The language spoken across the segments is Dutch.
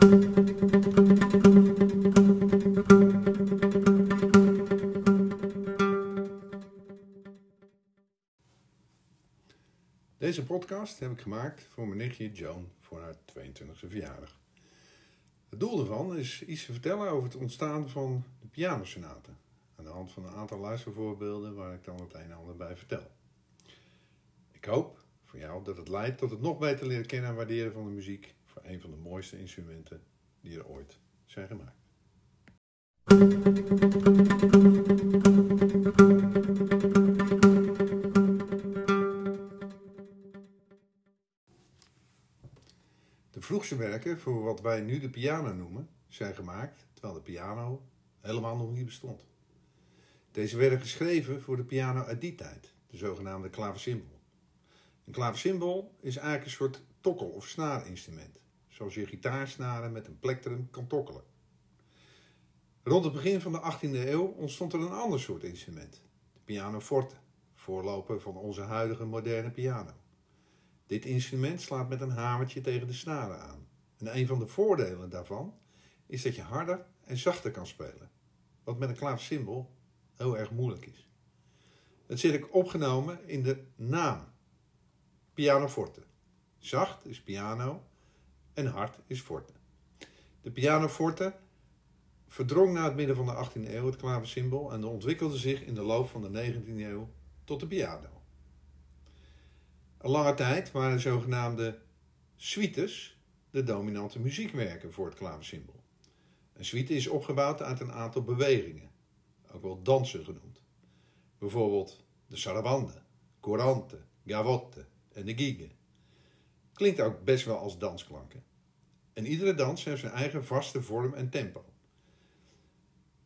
Deze podcast heb ik gemaakt voor mijn nichtje Joan voor haar 22e verjaardag. Het doel ervan is iets te vertellen over het ontstaan van de pianosonaten. Aan de hand van een aantal luistervoorbeelden waar ik dan het een en ander bij vertel. Ik hoop voor jou dat het leidt tot het nog beter leren kennen en waarderen van de muziek een van de mooiste instrumenten die er ooit zijn gemaakt. De vroegste werken voor wat wij nu de piano noemen, zijn gemaakt terwijl de piano helemaal nog niet bestond. Deze werden geschreven voor de piano uit die tijd, de zogenaamde klavecimbal. Een klavecimbal is eigenlijk een soort tokkel- of snaarinstrument, zoals je gitaarsnaren met een plektrum kan tokkelen. Rond het begin van de 18e eeuw ontstond er een ander soort instrument, de pianoforte, voorloper van onze huidige moderne piano. Dit instrument slaat met een hamertje tegen de snaren aan. En een van de voordelen daarvan is dat je harder en zachter kan spelen, wat met een klavecimbal heel erg moeilijk is. Dat zit ik opgenomen in de naam pianoforte. Zacht is piano en hard is forte. De pianoforte verdrong na het midden van de 18e eeuw het klavecimbal en ontwikkelde zich in de loop van de 19e eeuw tot de piano. Een lange tijd waren de zogenaamde suites de dominante muziekwerken voor het klavecimbal. Een suite is opgebouwd uit een aantal bewegingen, ook wel dansen genoemd. Bijvoorbeeld de sarabande, corante, gavotte en de gigue. Klinkt ook best wel als dansklanken. En iedere dans heeft zijn eigen vaste vorm en tempo.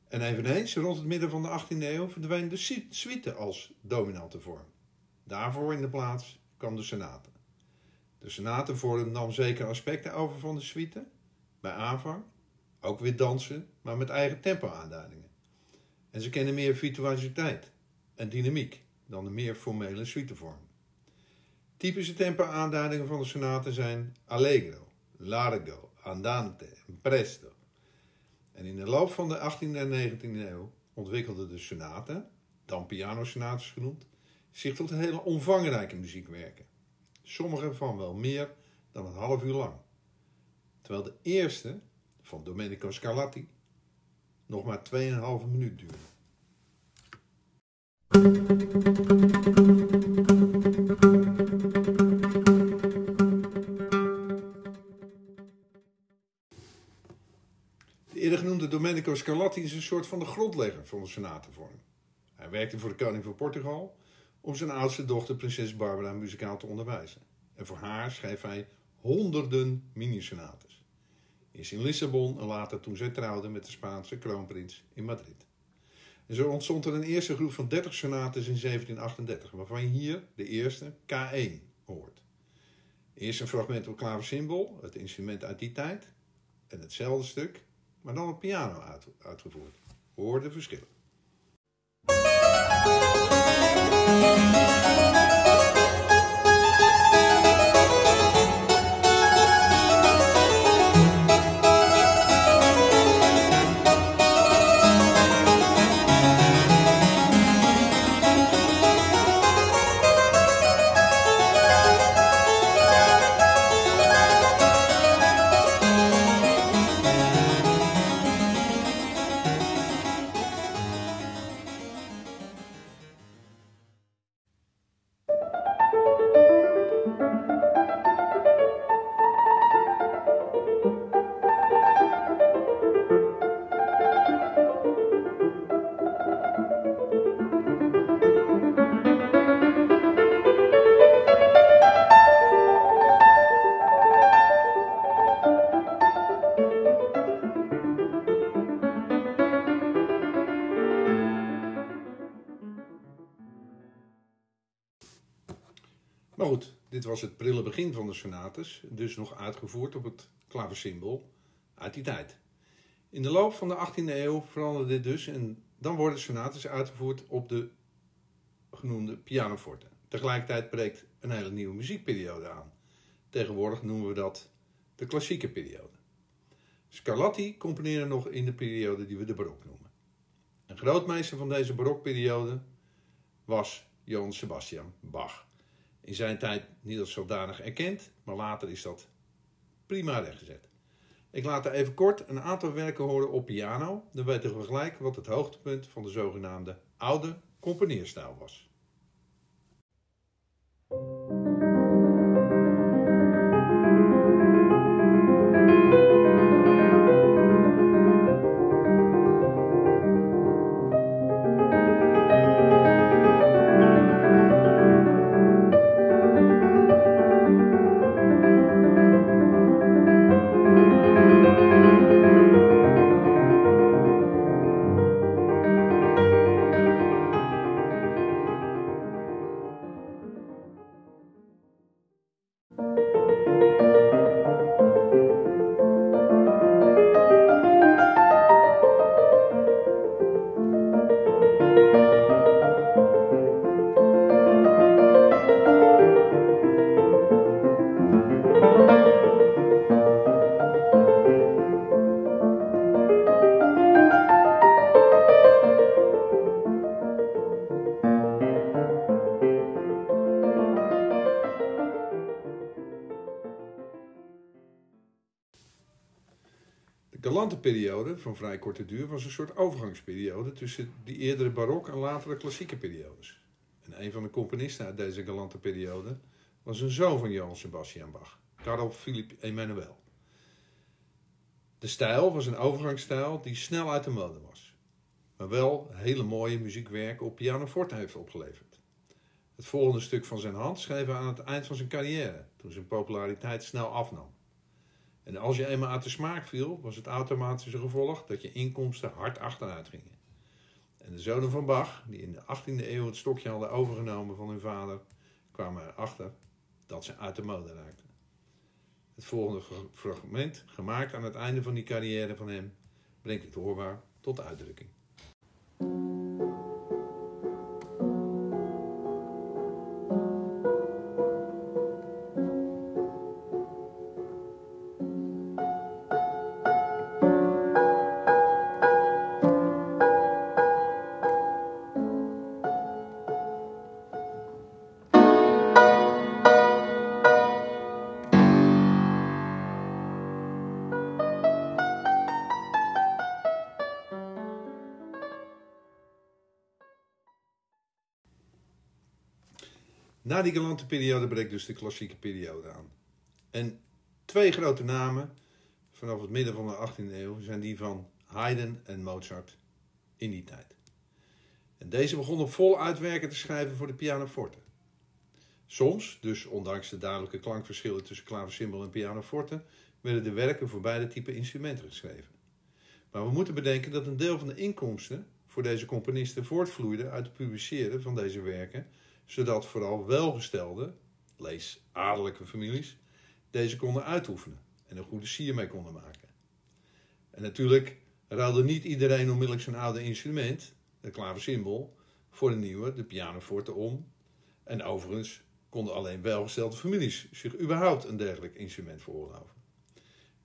En eveneens, rond het midden van de 18e eeuw, verdween de suite als dominante vorm. Daarvoor in de plaats kwam de sonate. De sonatenvorm nam zeker aspecten over van de suite, bij aanvang, ook weer dansen, maar met eigen tempo-aanduidingen. En ze kennen meer virtuositeit en dynamiek dan de meer formele suitevorm. Typische tempo-aanduidingen van de sonaten zijn allegro, largo, andante presto. En in de loop van de 18e en 19e eeuw ontwikkelden de sonaten, dan pianosonates genoemd, zich tot hele omvangrijke muziekwerken. Sommige van wel meer dan een half uur lang. Terwijl de eerste, van Domenico Scarlatti, nog maar 2,5 minuut duurde. Scarlatti is een soort van de grondlegger van de sonatenvorm. Hij werkte voor de koning van Portugal om zijn oudste dochter, prinses Barbara, muzikaal te onderwijzen. En voor haar schreef hij honderden minisonates. Eerst in Lissabon en later toen zij trouwde met de Spaanse kroonprins in Madrid. En zo ontstond er een eerste groep van 30 sonates in 1738, waarvan je hier de eerste K1 hoort. Eerst een fragment op klavecimbal, het instrument uit die tijd, en hetzelfde stuk, maar dan op piano uit, uitgevoerd. Hoor de verschillen. Was het prille begin van de sonates, dus nog uitgevoerd op het klavecimbal uit die tijd. In de loop van de 18e eeuw veranderde dit dus en dan worden sonates uitgevoerd op de genoemde pianoforte. Tegelijkertijd breekt een hele nieuwe muziekperiode aan. Tegenwoordig noemen we dat de klassieke periode. Scarlatti componeerde nog in de periode die we de barok noemen. Een grootmeester van deze barokperiode was Johann Sebastian Bach. In zijn tijd niet als zodanig erkend, maar later is dat prima rechtgezet. Ik laat er even kort een aantal werken horen op piano. Dan weten we gelijk wat het hoogtepunt van de zogenaamde oude componeerstijl was. Periode van vrij korte duur was een soort overgangsperiode tussen die eerdere barok en latere klassieke periodes. En een van de componisten uit deze galante periode was een zoon van Johann Sebastian Bach, Karl Philipp Emanuel. De stijl was een overgangsstijl die snel uit de mode was, maar wel hele mooie muziekwerken op pianoforte heeft opgeleverd. Het volgende stuk van zijn hand schreef hij aan het eind van zijn carrière, toen zijn populariteit snel afnam. En als je eenmaal uit de smaak viel, was het automatische gevolg dat je inkomsten hard achteruit gingen. En de zonen van Bach, die in de 18e eeuw het stokje hadden overgenomen van hun vader, kwamen erachter dat ze uit de mode raakten. Het volgende fragment, gemaakt aan het einde van die carrière van hem, brengt het hoorbaar tot uitdrukking. Na die galante periode breekt dus de klassieke periode aan. En twee grote namen vanaf het midden van de 18e eeuw zijn die van Haydn en Mozart in die tijd. En deze begonnen vol uitwerken te schrijven voor de pianoforte. Soms, dus ondanks de duidelijke klankverschillen tussen klaversymbol en pianoforte, werden de werken voor beide typen instrumenten geschreven. Maar we moeten bedenken dat een deel van de inkomsten voor deze componisten voortvloeide uit het publiceren van deze werken zodat vooral welgestelde, lees adellijke families, deze konden uitoefenen en een goede sier mee konden maken. En natuurlijk ruilde niet iedereen onmiddellijk zijn oude instrument, de klaversymbol, voor een nieuwe, de pianoforte, om. En overigens konden alleen welgestelde families zich überhaupt een dergelijk instrument veroorloven.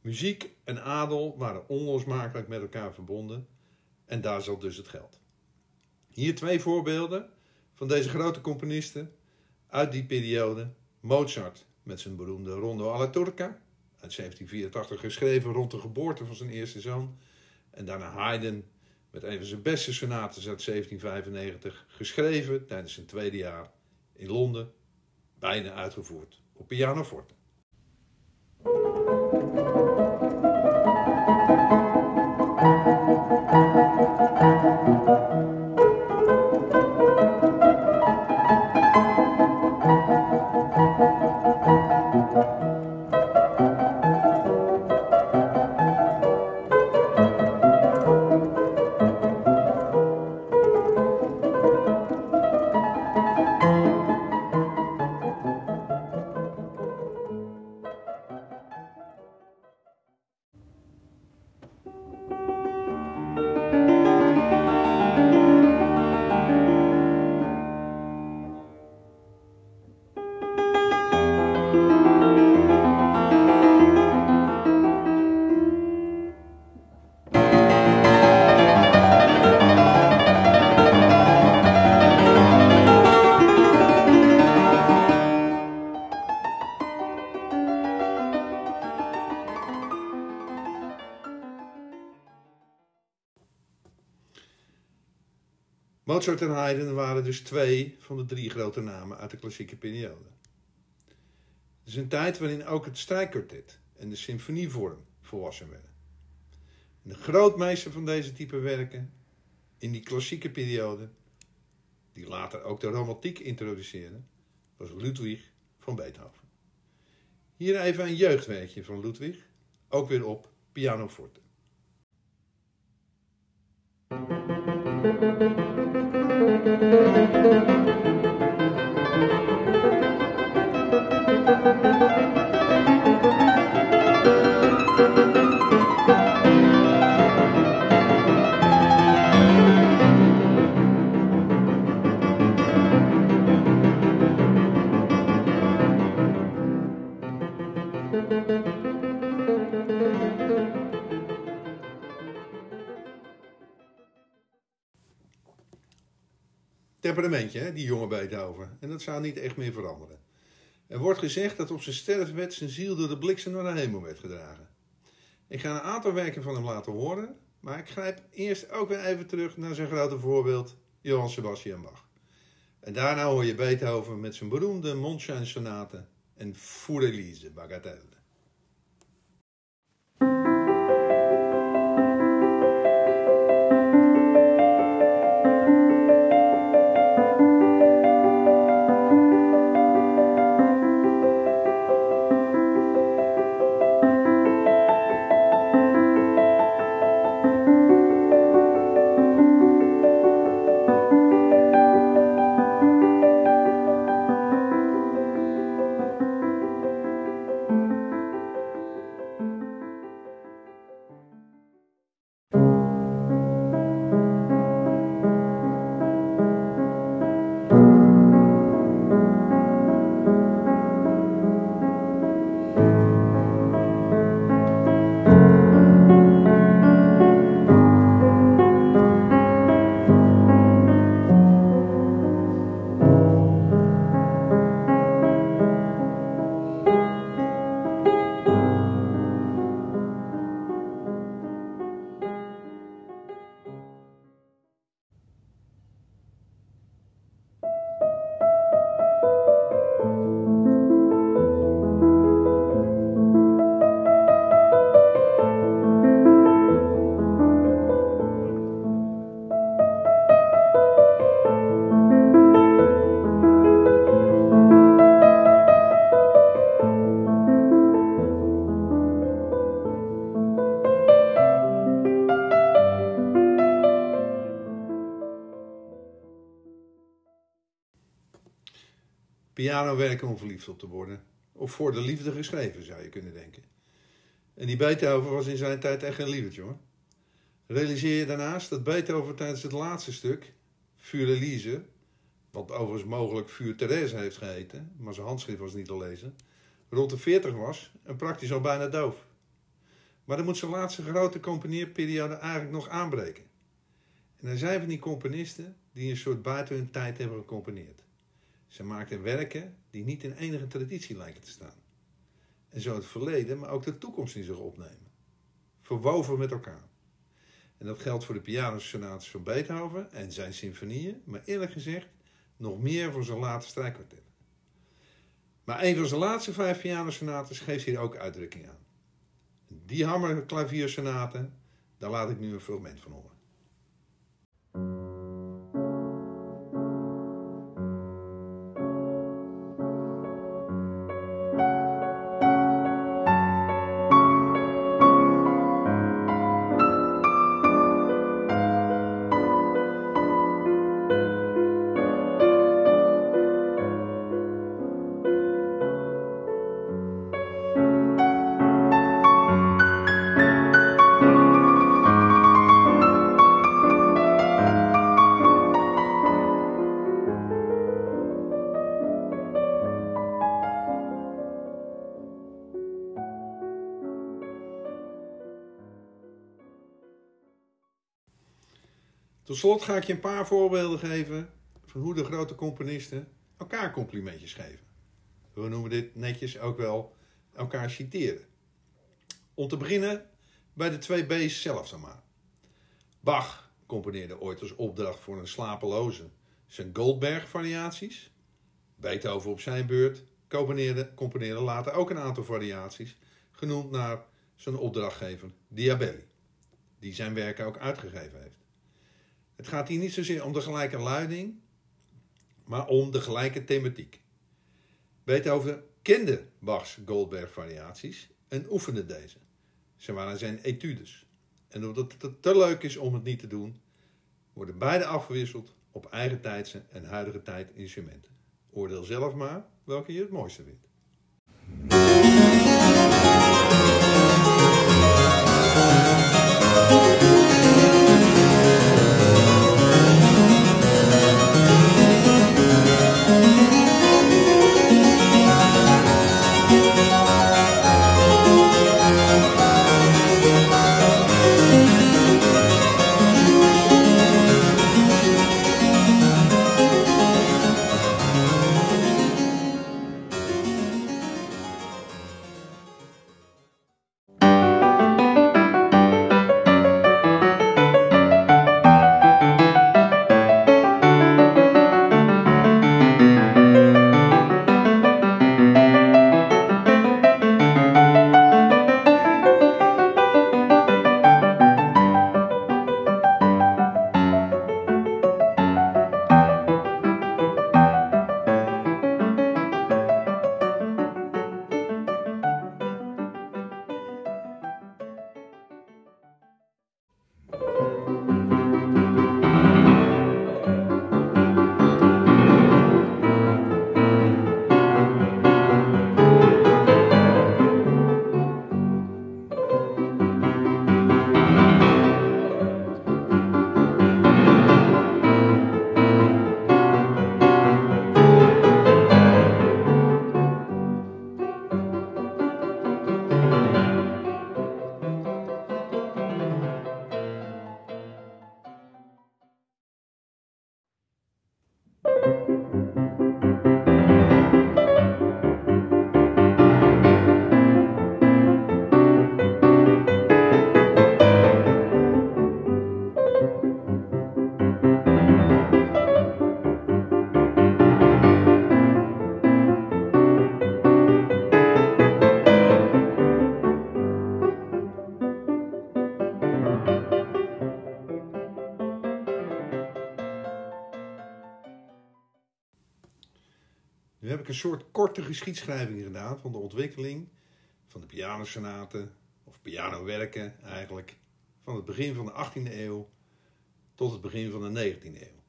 Muziek en adel waren onlosmakelijk met elkaar verbonden en daar zat dus het geld. Hier twee voorbeelden van deze grote componisten uit die periode. Mozart met zijn beroemde Rondo alla Turca uit 1784 geschreven rond de geboorte van zijn eerste zoon. En daarna Haydn met een van zijn beste sonates uit 1795 geschreven tijdens zijn tweede jaar in Londen, bijna uitgevoerd op pianoforte. Mozart en Haydn waren dus twee van de drie grote namen uit de klassieke periode. Het is een tijd waarin ook het strijkkwartet en de symfonievorm volwassen werden. de grootmeester van deze type werken in die klassieke periode, die later ook de romantiek introduceerde, was Ludwig van Beethoven. Hier even een jeugdwerkje van Ludwig, ook weer op pianoforte. Thank you. Temperamentje, hè, die jonge Beethoven. En dat zou niet echt meer veranderen. Er wordt gezegd dat op zijn sterfbed zijn ziel door de bliksem naar de hemel werd gedragen. Ik ga een aantal werken van hem laten horen, maar ik grijp eerst ook weer even terug naar zijn grote voorbeeld, Johann Sebastian Bach. En daarna hoor je Beethoven met zijn beroemde Mondschein-sonate en Für Elise Bagatelle. Piano werken om verliefd op te worden. Of voor de liefde geschreven, zou je kunnen denken. En die Beethoven was in zijn tijd echt een lievertje hoor. Realiseer je daarnaast dat Beethoven tijdens het laatste stuk, Vuur Elise, wat overigens mogelijk Vuur Therese heeft geheten, maar zijn handschrift was niet te lezen, rond de 40 was en praktisch al bijna doof. Maar dan moet zijn laatste grote componeerperiode eigenlijk nog aanbreken. En er zijn van die componisten die een soort buiten hun tijd hebben gecomponeerd. Ze maakten werken die niet in enige traditie lijken te staan. En zo het verleden, maar ook de toekomst in zich opnemen. Verwoven met elkaar. En dat geldt voor de pianosonates van Beethoven en zijn symfonieën, maar eerlijk gezegd nog meer voor zijn late strijkkwartet. Maar een van zijn laatste vijf pianosonates geeft hier ook uitdrukking aan. Die hammerklaviersonaten, daar laat ik nu een fragment van horen. Tot slot ga ik je een paar voorbeelden geven van hoe de grote componisten elkaar complimentjes geven. We noemen dit netjes ook wel elkaar citeren. Om te beginnen bij de twee B's zelf, zeg maar. Bach componeerde ooit als opdracht voor een slapeloze zijn Goldberg-variaties. Beethoven op zijn beurt componeerde, componeerde later ook een aantal variaties, genoemd naar zijn opdrachtgever Diabelli, die zijn werken ook uitgegeven heeft. Het gaat hier niet zozeer om de gelijke luiding, maar om de gelijke thematiek. Beethoven kende Bach's Goldberg-variaties en oefende deze. Ze waren zijn etudes. En omdat het te leuk is om het niet te doen, worden beide afgewisseld op eigen tijdse en huidige tijd instrumenten. Oordeel zelf maar welke je het mooiste vindt. Een soort korte geschiedschrijving gedaan van de ontwikkeling van de pianosonaten, of pianowerken eigenlijk, van het begin van de 18e eeuw tot het begin van de 19e eeuw.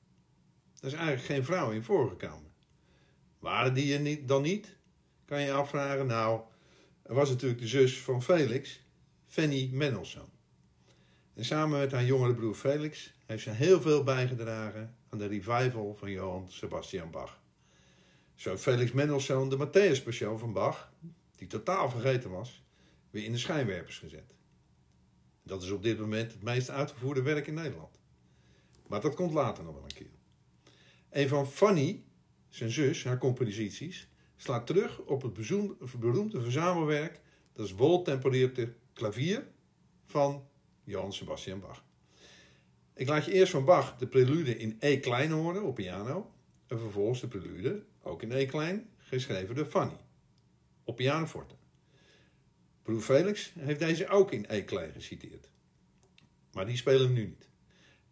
Daar is eigenlijk geen vrouw in voorgekomen. Waren die er niet, dan niet? Kan je afvragen. Nou, er was natuurlijk de zus van Felix, Fanny Mendelssohn. En samen met haar jongere broer Felix heeft ze heel veel bijgedragen aan de revival van Johann Sebastian Bach. Zo Felix Mendelssohn de Matthäus Passion van Bach, die totaal vergeten was, weer in de schijnwerpers gezet. Dat is op dit moment het meest uitgevoerde werk in Nederland. Maar dat komt later nog wel een keer. Een van Fanny, zijn zus, haar composities, slaat terug op het beroemde verzamelwerk, dat is Woltempereerde klavier van Johann Sebastian Bach. Ik laat je eerst van Bach de prelude in E klein horen op piano en vervolgens de prelude, ook in E klein, geschreven door Fanny, op pianoforte. Broer Felix heeft deze ook in E klein geciteerd. Maar die spelen nu niet.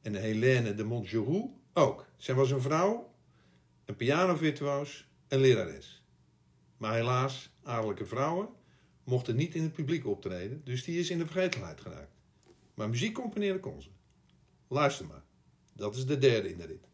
En Helene de Montgeroux ook. Zij was een vrouw, een pianovirtuoos en lerares. Maar helaas, adellijke vrouwen mochten niet in het publiek optreden, dus die is in de vergetelheid geraakt. Maar muziek componeren kon ze. Luister maar. Dat is de derde in de rit.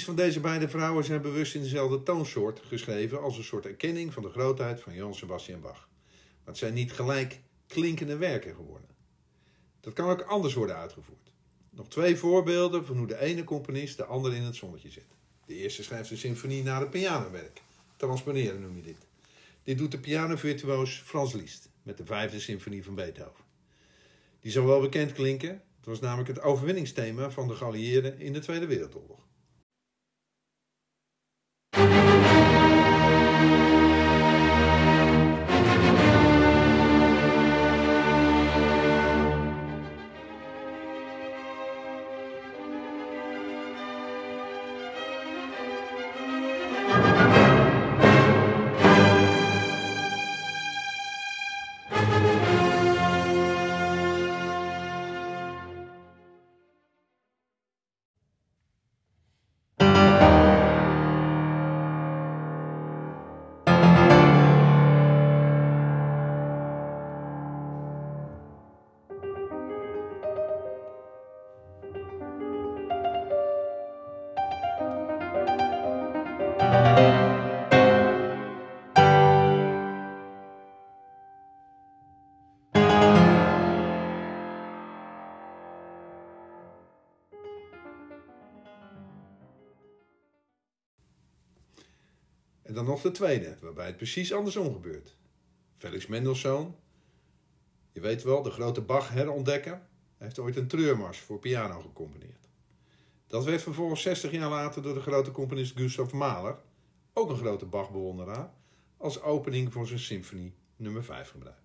Van deze beide vrouwen zijn bewust in dezelfde toonsoort geschreven als een soort erkenning van de grootheid van Johann Sebastian Bach. Maar het zijn niet gelijk klinkende werken geworden. Dat kan ook anders worden uitgevoerd. Nog twee voorbeelden van hoe de ene componist de andere in het zonnetje zet. De eerste schrijft een symfonie naar het pianowerk. Transponeren noem je dit. Dit doet de pianovirtuoos Frans Liszt met de vijfde symfonie van Beethoven. Die zal wel bekend klinken. Het was namelijk het overwinningsthema van de geallieerden in de Tweede Wereldoorlog. Dan nog de tweede, waarbij het precies andersom gebeurt. Felix Mendelssohn, je weet wel, de grote Bach-herontdekker, heeft ooit een treurmars voor piano gecomponeerd. Dat werd vervolgens 60 jaar later door de grote componist Gustav Mahler, ook een grote Bach-bewonderaar, als opening voor zijn symfonie nummer 5 gebruikt.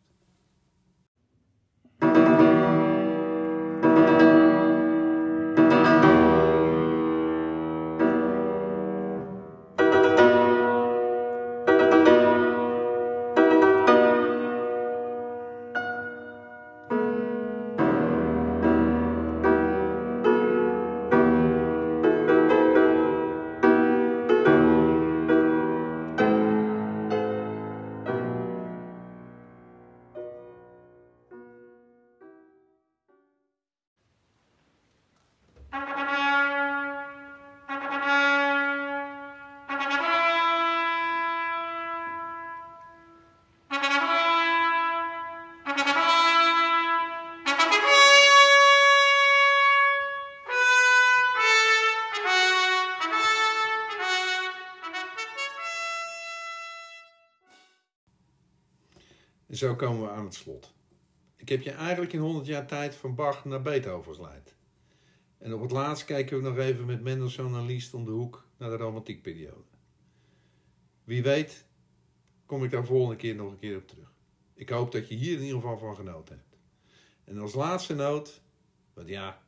Zo komen we aan het slot. Ik heb je eigenlijk in 100 jaar tijd van Bach naar Beethoven geleid. En op het laatst kijken we nog even met Mendelssohn en Liszt om de hoek naar de romantiekperiode. Wie weet kom ik daar volgende keer nog een keer op terug. Ik hoop dat je hier in ieder geval van genoten hebt. En als laatste noot, want ja,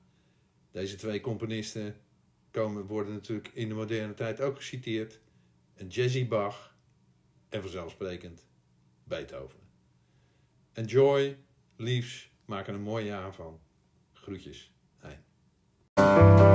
deze twee componisten komen, worden natuurlijk in de moderne tijd ook geciteerd. Een jazzy Bach en vanzelfsprekend Beethoven. Enjoy, liefs, maak een mooi jaar van. Groetjes, Hein.